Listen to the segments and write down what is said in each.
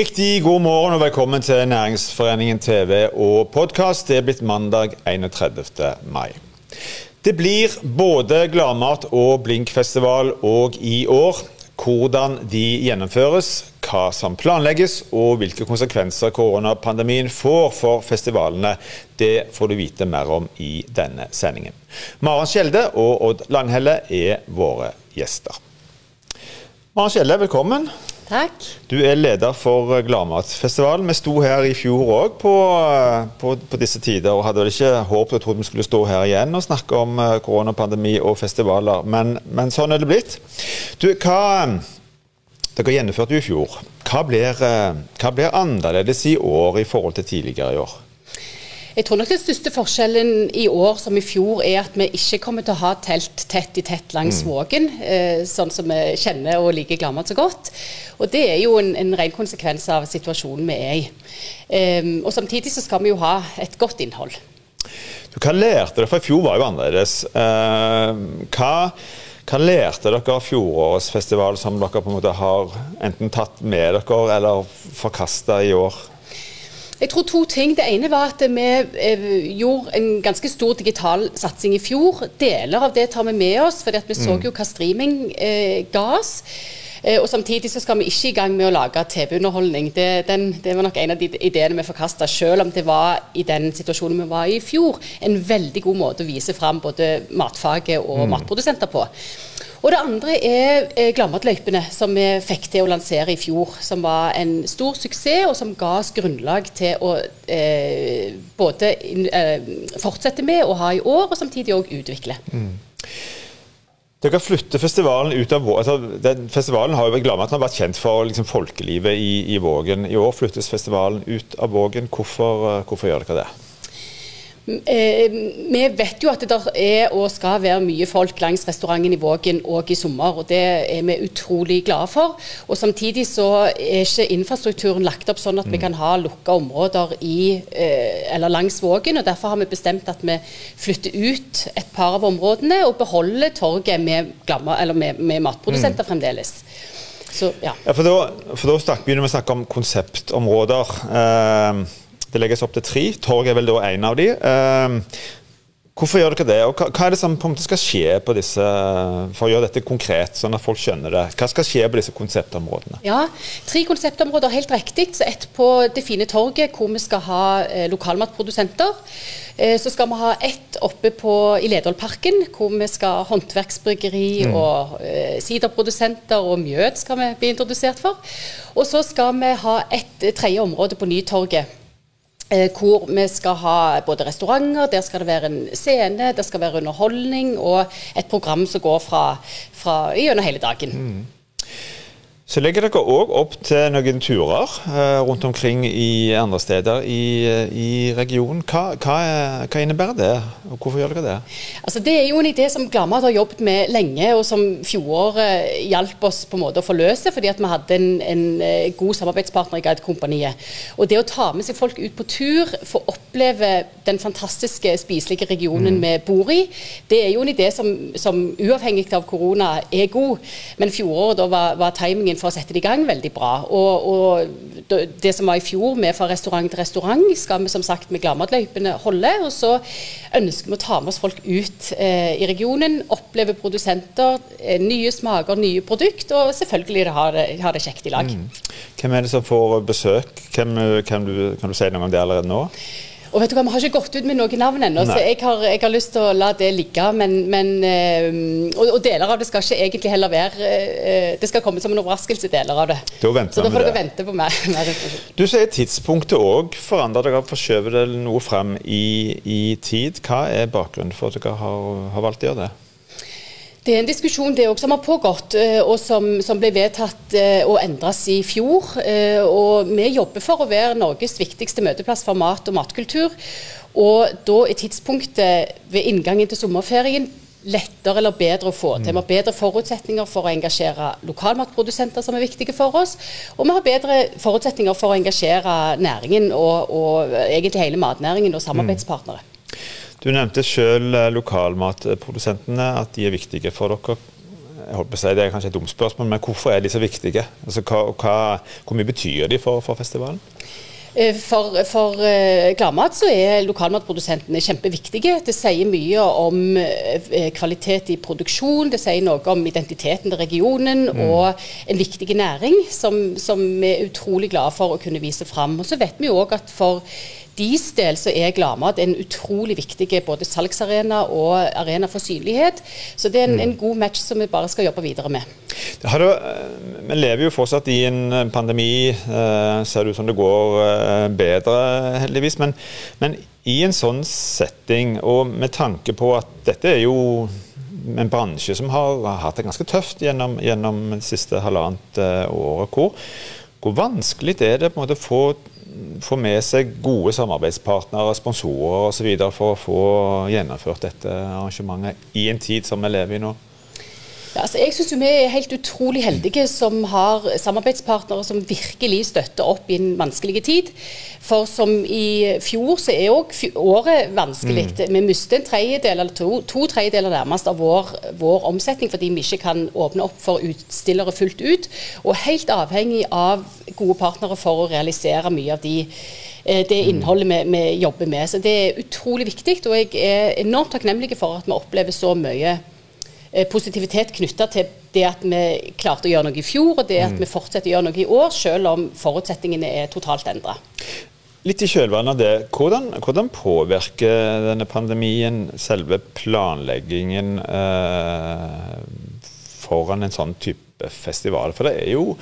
Riktig god morgen og velkommen til Næringsforeningen TV og podkast. Det er blitt mandag 31. mai. Det blir både gladmat og blinkfestival òg i år. Hvordan de gjennomføres, hva som planlegges og hvilke konsekvenser koronapandemien får for festivalene, det får du vite mer om i denne sendingen. Maren Skjelde og Odd Langhelle er våre gjester. Maren Skjelde, velkommen. Takk. Du er leder for Gladmatfestivalen. Vi sto her i fjor òg på, på, på, disse tider og hadde vel ikke håpet og trodd vi skulle stå her igjen og snakke om eh, koronapandemi og festivaler, men, men sånn er det blitt. Du, hva Dere gjennomførte jo i fjor. Hva blir, eh, hva blir annerledes i år i forhold til tidligere i år? Jeg tror nok den største forskjellen i år som i fjor er at vi ikke kommer til å ha telt tett i tett langs mm. Vågen, eh, sånn som vi kjenner og liker Gladmat så godt. Og Det er jo en, en ren konsekvens av situasjonen vi er i. Um, og Samtidig så skal vi jo ha et godt innhold. Du, hva lærte dere? For i fjor var jo annerledes. Uh, hva, hva lærte dere av fjorårets festival som dere på en måte har enten tatt med dere eller forkasta i år? Jeg tror to ting. Det ene var at vi eh, gjorde en ganske stor digital satsing i fjor. Deler av det tar vi med oss, for vi så mm. jo hva streaming eh, ga oss. Eh, og Samtidig så skal vi ikke i gang med å lage TV-underholdning. Det, det, var nok en av de ideene vi forkasta, selv om det var i den situasjonen vi var i i fjor. En veldig god måte å vise fram både matfaget og mm. matprodusenter på. Og det andre er Glammatløypene, Gladmatløypene, som vi fikk til å lansere i fjor. Som var en stor suksess, og som ga oss grunnlag til å eh, både eh, fortsette med å ha i år, og samtidig òg utvikle. Mm. Dere flytter festivalen ut av altså, den, Festivalen har jo Gladmaten vært kjent for liksom, folkelivet i, i, Vågen. I år flyttes festivalen ut av Vågen. Hvorfor, eh, hvorfor gjør dere det? Eh, vi vet jo at det er og skal være mye folk langs restauranten i Vågen òg i sommer, og det er vi utrolig glade for. Og Samtidig så er ikke infrastrukturen lagt opp sånn at vi mm. kan ha lukka områder i, eh, eller langs Vågen. og Derfor har vi bestemt at vi flytter ut et par av områdene og beholder torget med, med, med matprodusenter mm. fremdeles. Så, ja. ja. for Da, for da begynner vi å snakke om konseptområder. Uh, det legges opp til tre. Torg er vel da en av de. Uh, Hvorfor gjør dere det, og hva, er det som på en måte skal skje på disse, for å gjøre dette konkret, sånn at folk skjønner det? Hva skal skje på disse konseptområdene? Ja, Tre konseptområder, helt riktig. Så Ett på det fine torget, hvor vi skal ha eh, lokalmatprodusenter. Eh, så skal vi ha ett oppe på, i Ledolparken, hvor vi skal ha håndverksbryggeri mm. og eh, siderprodusenter og mjød skal vi bli introdusert for. Og så skal vi ha et tredje område på Nytorget Eh, hvor vi skal ha både restauranter, der skal det være en scene, det skal være underholdning og et program som går fra, fra gjennom hele dagen. Mm. Så legger dere òg opp til noen turer eh, rundt omkring i andre steder i, i regionen. Hva, hva, hva, innebærer det, og hvorfor gjør dere det? Altså, det er jo en idé som Gladmat har jobbet med lenge, og som fjoråret hjalp oss på en måte å forløse, fordi at vi hadde en, en eh, god samarbeidspartner i Guidekompaniet. Og det å ta med seg folk ut på tur, få oppleve den fantastiske spiselige regionen mm. vi bor i, det er jo en idé som, som uavhengig av korona er god. Men fjoråret da var, var timingen for å sette det i gang veldig bra. Og, og det som var i fjor med fra restaurant til restaurant, skal vi som sagt med Gladmatløypene holde. Og så ønsker vi å ta med oss folk ut eh, i regionen, oppleve produsenter, eh, nye smaker, nye produkt, og selvfølgelig ha det, det kjekt i lag. Mm. Hvem er det som får besøk? Hvem, kan, du, kan du si noe om det allerede nå? Og vet du hva, Vi har ikke gått ut med noen navn ennå, så jeg har, jeg har, lyst til å la det ligge. Men, men øh, og, og, deler av det skal ikke egentlig heller være øh, Det skal komme som en overraskelse, deler av det. Da så da får dere vente på meg. du sier tidspunktet òg forandrer dere, forskjøver det noe frem i, i, tid. Hva er bakgrunnen for at dere har, har valgt å gjøre det? Det er en diskusjon det også som har pågått, eh, og som, som ble vedtatt og å endres i fjor. Eh, og Vi jobber for å være Norges viktigste møteplass for mat og matkultur. Og da er tidspunktet ved inngangen til sommerferien lettere eller bedre å få til. Vi har bedre forutsetninger for å engasjere lokalmatprodusenter som er viktige for oss. Og vi har bedre forutsetninger for å engasjere næringen og, og egentlig hele matnæringen og samarbeidspartnere. Du nevnte selv eh, lokalmatprodusentene, at de er viktige for dere. jeg håper å si, Det er kanskje et dumt spørsmål, men hvorfor er de så viktige? Altså, hva, hva, hvor mye betyr de for, for festivalen? Eh, for, for Gladmat så er lokalmatprodusentene kjempeviktige. Det sier mye om kvalitet i produksjon, det sier noe om identiteten til regionen mm. og en viktig næring som, som vi er utrolig glade for å kunne vise fram. Og så vet vi òg at for deres del så er Gladmat en utrolig viktig både salgsarena og arena for synlighet. Så det er en, mm. en god match som vi bare skal jobbe videre med. Du, eh, vi lever jo fortsatt i en eh, pandemi. Eh, ser det ut som det går bedre, heldigvis. Men, men i en sånn setting, og med tanke på at dette er jo en bransje som har hatt det ganske tøft gjennom, gjennom det siste halvannet året. Hvor, hvor vanskelig er det på en måte å få få med seg gode samarbeidspartnere, sponsorer osv. for å få gjennomført dette arrangementet i en tid som vi lever i nå? Ja, altså jeg synes vi er helt utrolig heldige som har samarbeidspartnere som virkelig støtter opp i en vanskelig tid. For som i fjor, så er òg året vanskelig. Mm. Vi mister en tredjedel, eller to, to tredjedeler nærmest av vår, vår, omsetning fordi vi ikke kan åpne opp for utstillere fullt ut. Og helt avhengig av gode partnere for å realisere mye av de eh, det mm. innholdet vi, vi, jobber med. Så Det er utrolig viktig, og jeg er enormt takknemlig for at vi opplever så mye positivitet knytta til det at vi klarte å gjøre noe i fjor, og det at mm. vi fortsetter å gjøre noe i år, selv om forutsetningene er totalt endra. Litt i kjølvannet av det, hvordan, hvordan, påvirker denne pandemien selve planleggingen eh, foran en sånn type festival? For det er jo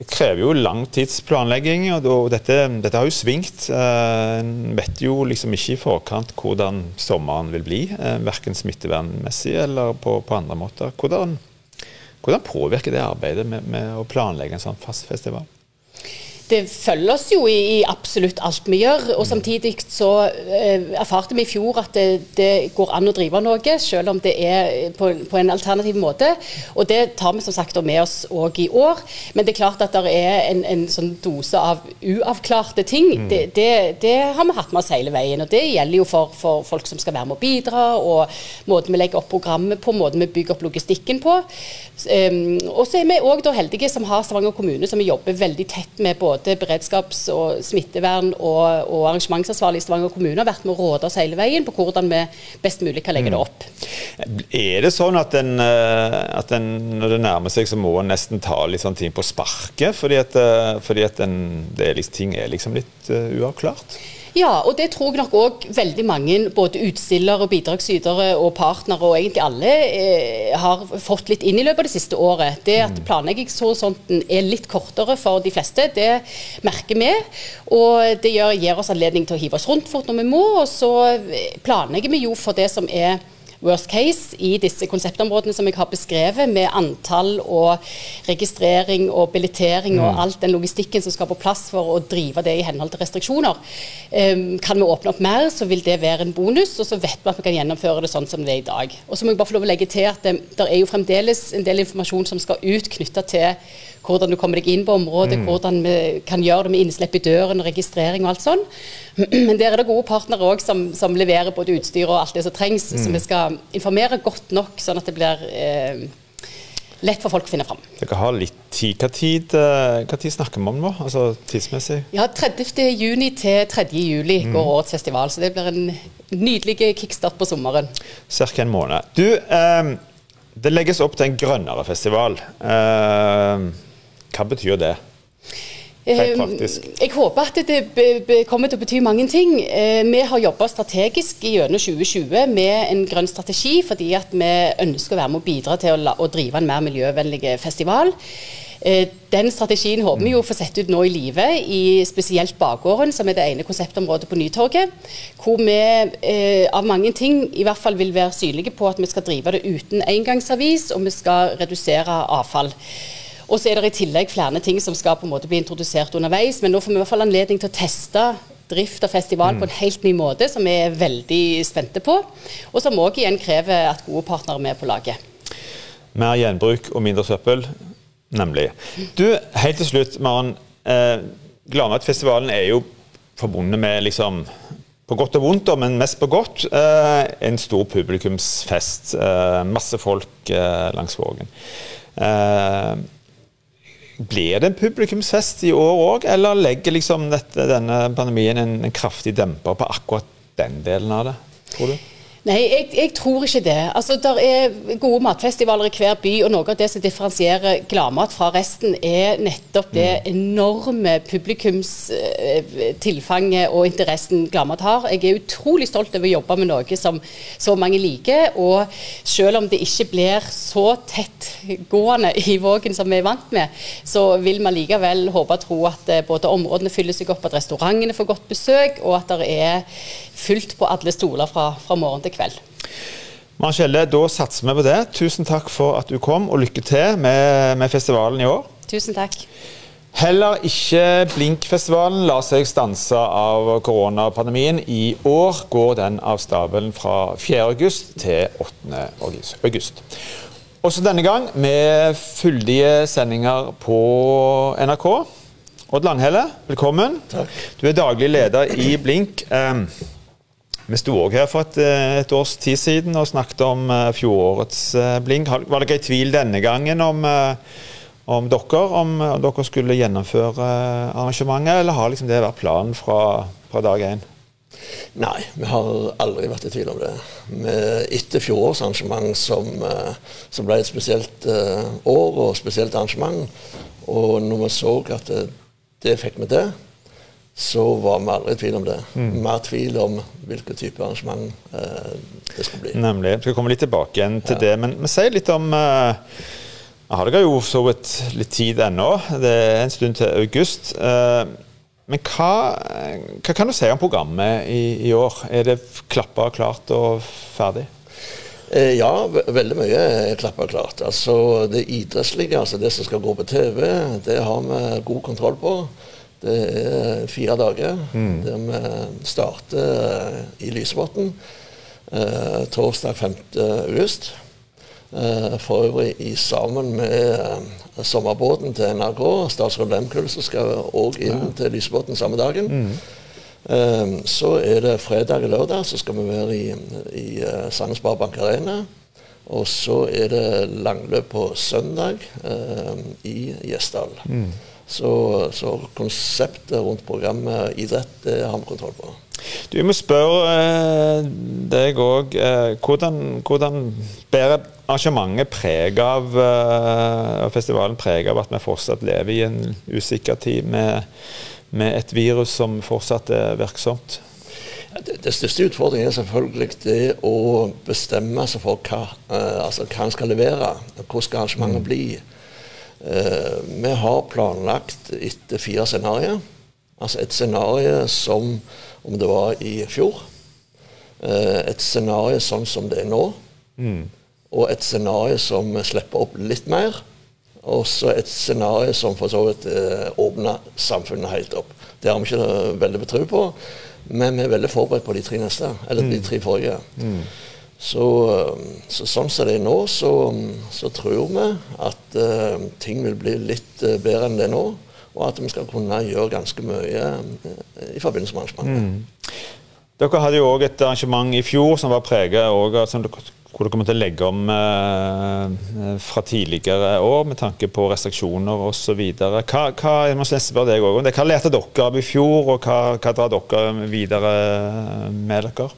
det krever jo langtidsplanlegging, og dette, dette har jo svingt. Eh, en vet jo liksom ikke i forkant hvordan sommeren vil bli, eh, verken smittevernmessig eller på, på andre måter. Hvordan, hvordan, påvirker det arbeidet med, med å planlegge en sånn fast festival? Det følger oss jo i, i, absolutt alt vi gjør. Og samtidig så eh, erfarte vi i fjor at det, det, går an å drive noe, selv om det er på, på, en alternativ måte. Og det tar vi som sagt med oss òg i år. Men det er klart at det er en, en sånn dose av uavklarte ting. Mm. Det, det, det, har vi hatt med oss hele veien. Og det gjelder jo for, for, folk som skal være med å bidra, og måten vi legger opp programmet på, måten vi bygger opp logistikken på. Um, og så er vi òg heldige som har Stavanger kommune, som vi jobber veldig tett med både både beredskaps- og smittevern og, og arrangementsansvarlig i Stavanger kommune har vært med å råde oss hele veien på hvordan vi best mulig kan legge det mm. opp. Er det sånn at, en, eh, at den, når det nærmer seg, så må en nesten ta litt sånn ting på sparket? Fordi at, eh, fordi at en, er liksom, ting er liksom litt uh, uavklart? Ja, og det tror jeg nok òg veldig mange, både utstillere, bidragsytere og partnere, og egentlig alle, eh, har fått litt inn i løpet av det siste året. Det at mm. planleggingshorisonten er litt kortere for de fleste, det merker vi. Og det gjør, gir oss anledning til å hive oss rundt fort når vi må, og så planlegger vi jo for det som er worst case i disse konseptområdene som jeg har beskrevet, med antall og registrering og billettering mm. og alt den logistikken som skal på plass for å drive det i henhold til restriksjoner. Um, kan vi åpne opp mer, så vil det være en bonus, og så vet vi at vi kan gjennomføre det sånn som det er i dag. Og så må jeg bare få lov å legge til at det, det er jo fremdeles en del informasjon som skal ut knytta til hvordan du kommer deg inn på området, mm. hvordan vi kan gjøre det med innslipp i døren, registrering og alt sånn. Men der er det gode partnere òg som, som, leverer både utstyr og alt det som trengs. Mm. Så vi skal informere godt nok, sånn at det blir eh, lett for folk å finne fram. Dere har litt tid. Hva tid, eh, hva tid snakker vi om nå, altså tidsmessig? Ja, 30. juni til 3. juli mm. går årets festival, så det blir en nydelig kickstart på sommeren. Ca. en måned. Du, eh, det legges opp til en grønnere festival. Eh, hva betyr det? Ehm. Jeg håper at det kommer til å bety mange ting. Eh, vi har jobba strategisk gjennom 2020 med en grønn strategi, fordi at vi ønsker å være med å bidra til å, drive en mer miljøvennlig festival. Eh, den strategien håper vi jo får sette ut nå i live, i spesielt bakgården, som er det ene konseptområdet på Nytorget. Hvor vi eh, av mange ting i hvert fall vil være synlige på at vi skal drive det uten engangsavis, og vi skal redusere avfall. Og så er det i tillegg flere ting som skal på en måte bli introdusert underveis. Men nå får vi i hvert fall anledning til å teste drift av festival mm. på en helt ny måte, som vi er veldig spente på. Og som òg igjen krever at gode partnere er med på laget. Mer gjenbruk og mindre søppel, nemlig. Du, helt til slutt, Maren. Eh, Gladmatfestivalen er jo forbundet med liksom på godt og vondt, men mest på godt, eh, en stor publikumsfest. Eh, masse folk eh, langs Vågen. Blir det en publikumsfest i år òg, eller legger liksom dette, denne pandemien en, en kraftig demper på akkurat den delen av det, tror du? Nei, jeg, jeg, tror ikke det. Altså, Der er gode matfestivaler i hver by, og noe av det som differensierer gladmat fra resten, er nettopp det mm. enorme publikumstilfanget og interessen gladmat har. Jeg er utrolig stolt over å jobbe med noe som så mange liker. Og selv om det ikke blir så tettgående i Vågen som vi er vant med, så vil vi likevel håpe og tro at eh, både områdene fyller seg opp, at restaurantene får godt besøk, og at det er fullt på alle stoler fra, fra morgen til til kveld. Marcelle, da satser vi på det. Tusen takk for at du kom, og lykke til med, med festivalen i år. Tusen takk. Heller ikke Blinkfestivalen lar seg stanse av koronapandemien. I år går den av stabelen fra 4.8 til 8.8. Også denne gang med fyldige sendinger på NRK. Odd Langhelle, velkommen. Takk. Du er daglig leder i Blink. Um, vi sto òg her for et, eh, et, års tid siden og snakket om uh, fjorårets uh, Blink. Var ikke i tvil denne gangen om, om dere, om dere skulle gjennomføre arrangementet, eller har liksom det vært planen fra, fra dag én? Nei, vi har aldri vært i tvil om det. Med etter fjorårets arrangement, som, som, ble et spesielt år og spesielt arrangement, og når vi så at det, det fikk vi til så var vi aldri i tvil om det. Mm. Mer tvil om hvilken type arrangement eh, det skulle bli. Nemlig. Vi skal komme litt tilbake igjen til ja. det. Men, men si litt om eh, Har dere jo så vidt litt tid ennå. Det er en stund til august. Eh, men hva, hva, kan du si om programmet i, i år? Er det klappa klart og ferdig? Eh, ja, veldig mye er klappa klart. Altså, det idrettslige, altså det som skal gå på TV, det har vi god kontroll på. Det er fire dager mm. der vi starter i Lysebotn eh, torsdag 5. august. Eh, for øvrig i sammen med eh, sommerbåten til NRK, statsråd Lehmkuhl som skal òg inn ja. til Lysebotn samme dagen. Mm. Eh, så er det fredag og lørdag, så skal vi være i, i uh, Sandnes Sparebank Arena. Og så er det langløp på søndag eh, i Gjesdal. Mm. Så, så, konseptet rundt programmet idrett, det har vi kontroll på. Du, må spørre eh, deg òg. Eh, hvordan, hvordan, bærer arrangementet preg av eh, festivalen preg av at vi fortsatt lever i en usikker tid med, med et virus som fortsatt er virksomt? Det, det, største utfordringen er selvfølgelig det å bestemme seg for hva, altså hva en skal levere. Hvordan skal arrangementet mm. bli? Eh, vi har planlagt etter fire scenarioer. Altså et scenario som om det var i fjor. Eh, et scenario sånn som det er nå. Mm. Og et scenario som slipper opp litt mer. Og så et scenario som for så vidt eh, åpner samfunnet helt opp. Det har vi ikke veldig betro på, men vi er veldig forberedt på de tre neste. Eller de mm. tre forrige. Mm. Så, så, sånn som det er nå, så, så tror vi at uh, ting vil bli litt uh, bedre enn det er nå. Og at vi skal kunne gjøre ganske mye uh, i forbindelse med arrangementet. Mm. Dere hadde jo òg et arrangement i fjor som var preget hvor dere kommer til å legge om fra tidligere år med tanke på restriksjoner osv. Hva, hva, hva lærte dere av i fjor, og hva, hva drar dere videre med dere?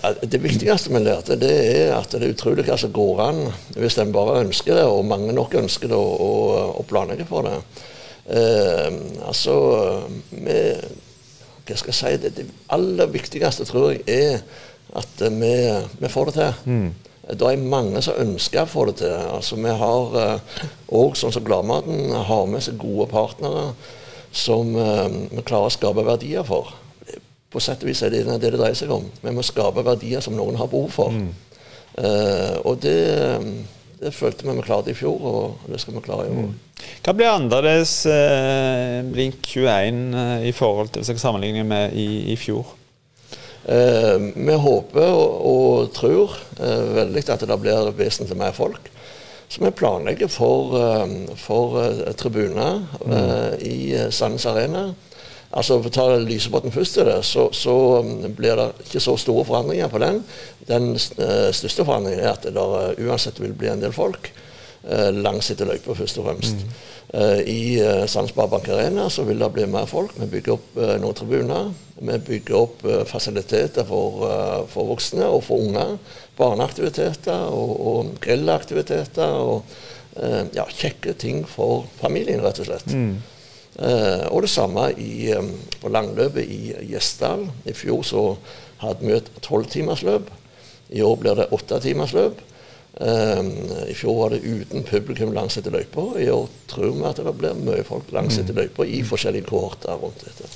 Ja, det viktigste vi lærte, det er at det er utrolig hva som går an hvis en bare ønsker det, og mange nok ønsker det og, og planlegger for det. Eh, altså vi, Hva skal jeg si det, det, aller viktigste tror jeg er at vi, vi får det til. Mm. Det er mange som ønsker å få det til. Altså, vi har òg, eh, sånn som Gladmaten, har med seg gode partnere som eh, vi klarer å skape verdier for på sett og vis er det det det dreier seg om. Vi må skape verdier som noen har behov for. Mm. Uh, og det, det, følte vi vi klarte i fjor, og det skal vi klare i år. Mm. Hva blir annerledes uh, Blink 21 uh, i forhold til sammenligning med i, i fjor? vi håper og, og tror veldig at det blir vesentlig mer folk. Så vi planlegger for, for tribuner mm. i Sandnes Arena. Altså For å ta Lysebotn først, til det, så, så um, blir det ikke så store forandringer på den. Den uh, største forandringen er at det uh, uansett vil bli en del folk uh, langs etter løypa, først og fremst. Mm. I uh, Sandsbar Bank Arena så vil det bli mer folk. Vi bygger opp noen tribuner. Vi bygger opp fasiliteter for, for, voksne og for unger. Barneaktiviteter og, og grillaktiviteter. og ja, kjekke ting for familien, rett og slett. Mm. Eh, og det samme i, på langløpet i Gjesdal. I fjor så hadde vi et tolvtimersløp. I år blir det åttetimersløp. I fjor var det uten publikum langs etter løypa. I år tror vi at det blir mye folk langs etter mm. løypa i forskjellige kohorter rundt dette.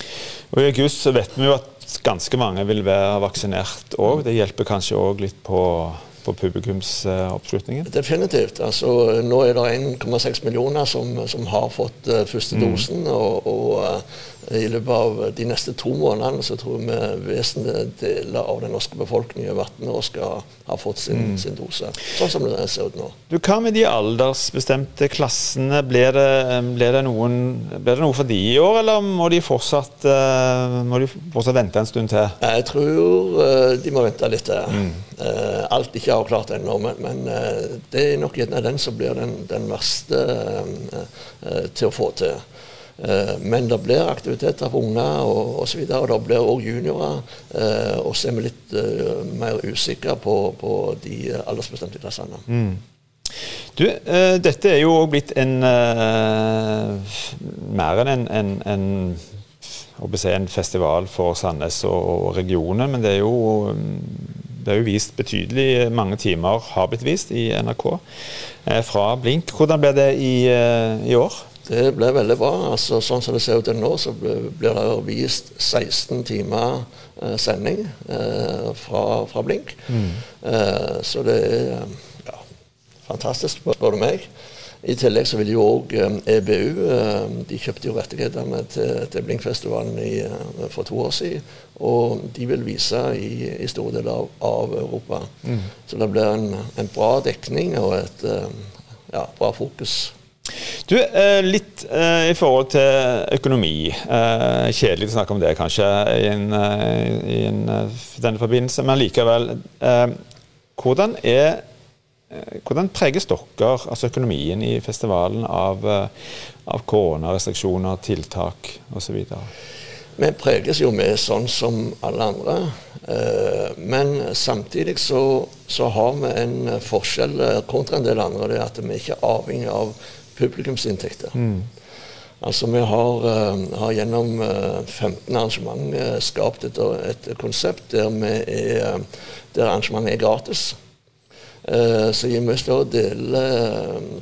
Og I august så vet vi jo at ganske mange vil være vaksinert òg. Det hjelper kanskje òg litt på på publikumsoppslutningen? Definitivt. Altså, nå er det 1,6 millioner som, som, har fått uh, første mm. dosen. og, og uh, i løpet av de neste to månedene så tror vi vesentlige deler av den norske befolkningen over 18 år skal ha fått sin, mm. sin, dose. Sånn som det ser ut nå. Du, Hva med de aldersbestemte klassene? Blir det, blir det, noen, blir det noe for de i år, eller må de, fortsatt, uh, må de fortsatt vente en stund til? Jeg tror uh, de må vente litt til. Mm. Alt ikke avklart ennå, men, men det er nok gjerne den som blir den, den verste til å få til. Eh, men det blir aktiviteter for unger og osv. Og, og det blir òg juniorer. Eh, og så er vi litt eh, mer usikre på, på de aldersbestemte klassene. Mm. Du, dette er jo blitt en mer enn en, en, en, en, festival for Sandnes og, regionen, men det er jo det er jo vist betydelig mange timer har blitt vist i NRK fra Blink. Hvordan ble det i, i år? Det ble veldig bra. Altså, sånn som det ser ut nå, så blir det vist 16 timer eh, sending eh, fra, fra, Blink. Mm. Eh, så det er ja, fantastisk, spør du meg. I tillegg så vil jo òg EBU eh, De kjøpte jo rettighetene til, til Blinkfestivalen i, eh, for to år siden. Og de vil vise i, i store deler av, av Europa. Mm. Så det blir en, en, bra dekning og et eh, ja, bra fokus du, eh, Litt eh, i forhold til økonomi. Eh, kjedelig å snakke om det, kanskje, i, en, i en, denne forbindelse, men likevel. Hvordan, er, hvordan preges dere, altså økonomien i festivalen, av, av koronarestriksjoner, tiltak osv.? Vi preges jo med sånn som alle andre. Men samtidig så, så har vi en forskjell kontra en del andre. Det er at vi ikke er avhengig av publikumsinntekter. Mm. Altså Vi har, uh, har gjennom uh, 15 arrangement uh, skapt et, et, konsept der, er, der arrangementet er gratis. så i mye større del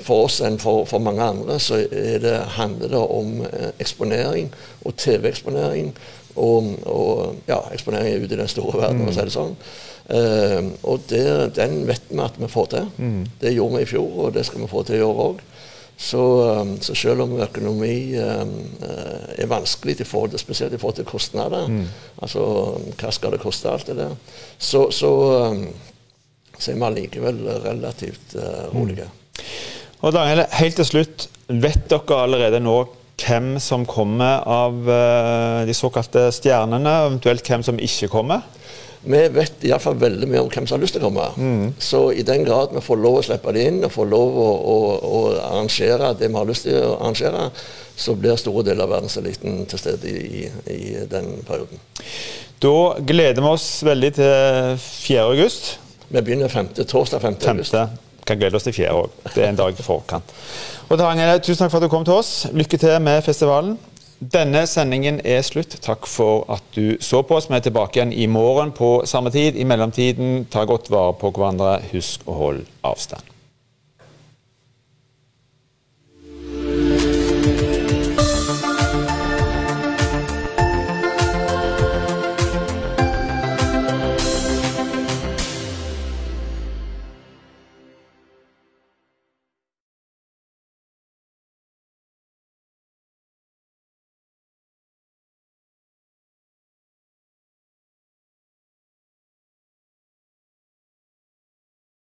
for oss enn for, for, mange andre så det, handler det om eksponering og TV-eksponering. Og, og, ja, eksponering ute i den store verden, for å si det sånn. og det, den vet vi at vi får til. Mm. Det gjorde vi i fjor, og det skal vi få til i år òg. Så, um, så, selv om økonomi um, er vanskelig, i forhold til, spesielt i forhold til kostnader, mm. altså hva skal det koste, alt det der, så, så, um, så er vi allikevel relativt rolige. Mm. Og Daniel, helt til slutt, vet dere allerede nå hvem som kommer av uh, de såkalte stjernene, eventuelt hvem som ikke kommer? Vi vet iallfall veldig mye om hvem som har lyst til å komme. Mm. Så i den grad vi får lov å slippe det inn og får lov å, å, å, arrangere det vi har lyst til å arrangere, så blir store deler av verdenseliten til stede i, i, den perioden. Da gleder vi oss veldig til 4. august. Vi begynner 5. torsdag 5. 5. august. Kan glede oss til 4. òg. Det er en dag i forkant. Og Daniel, tusen takk for at du kom til oss. Lykke til med festivalen. Denne sendingen er slutt. Takk for at du så på oss. Vi er tilbake igjen i morgen på samme tid. I mellomtiden, ta godt vare på hverandre. Husk å holde avstand.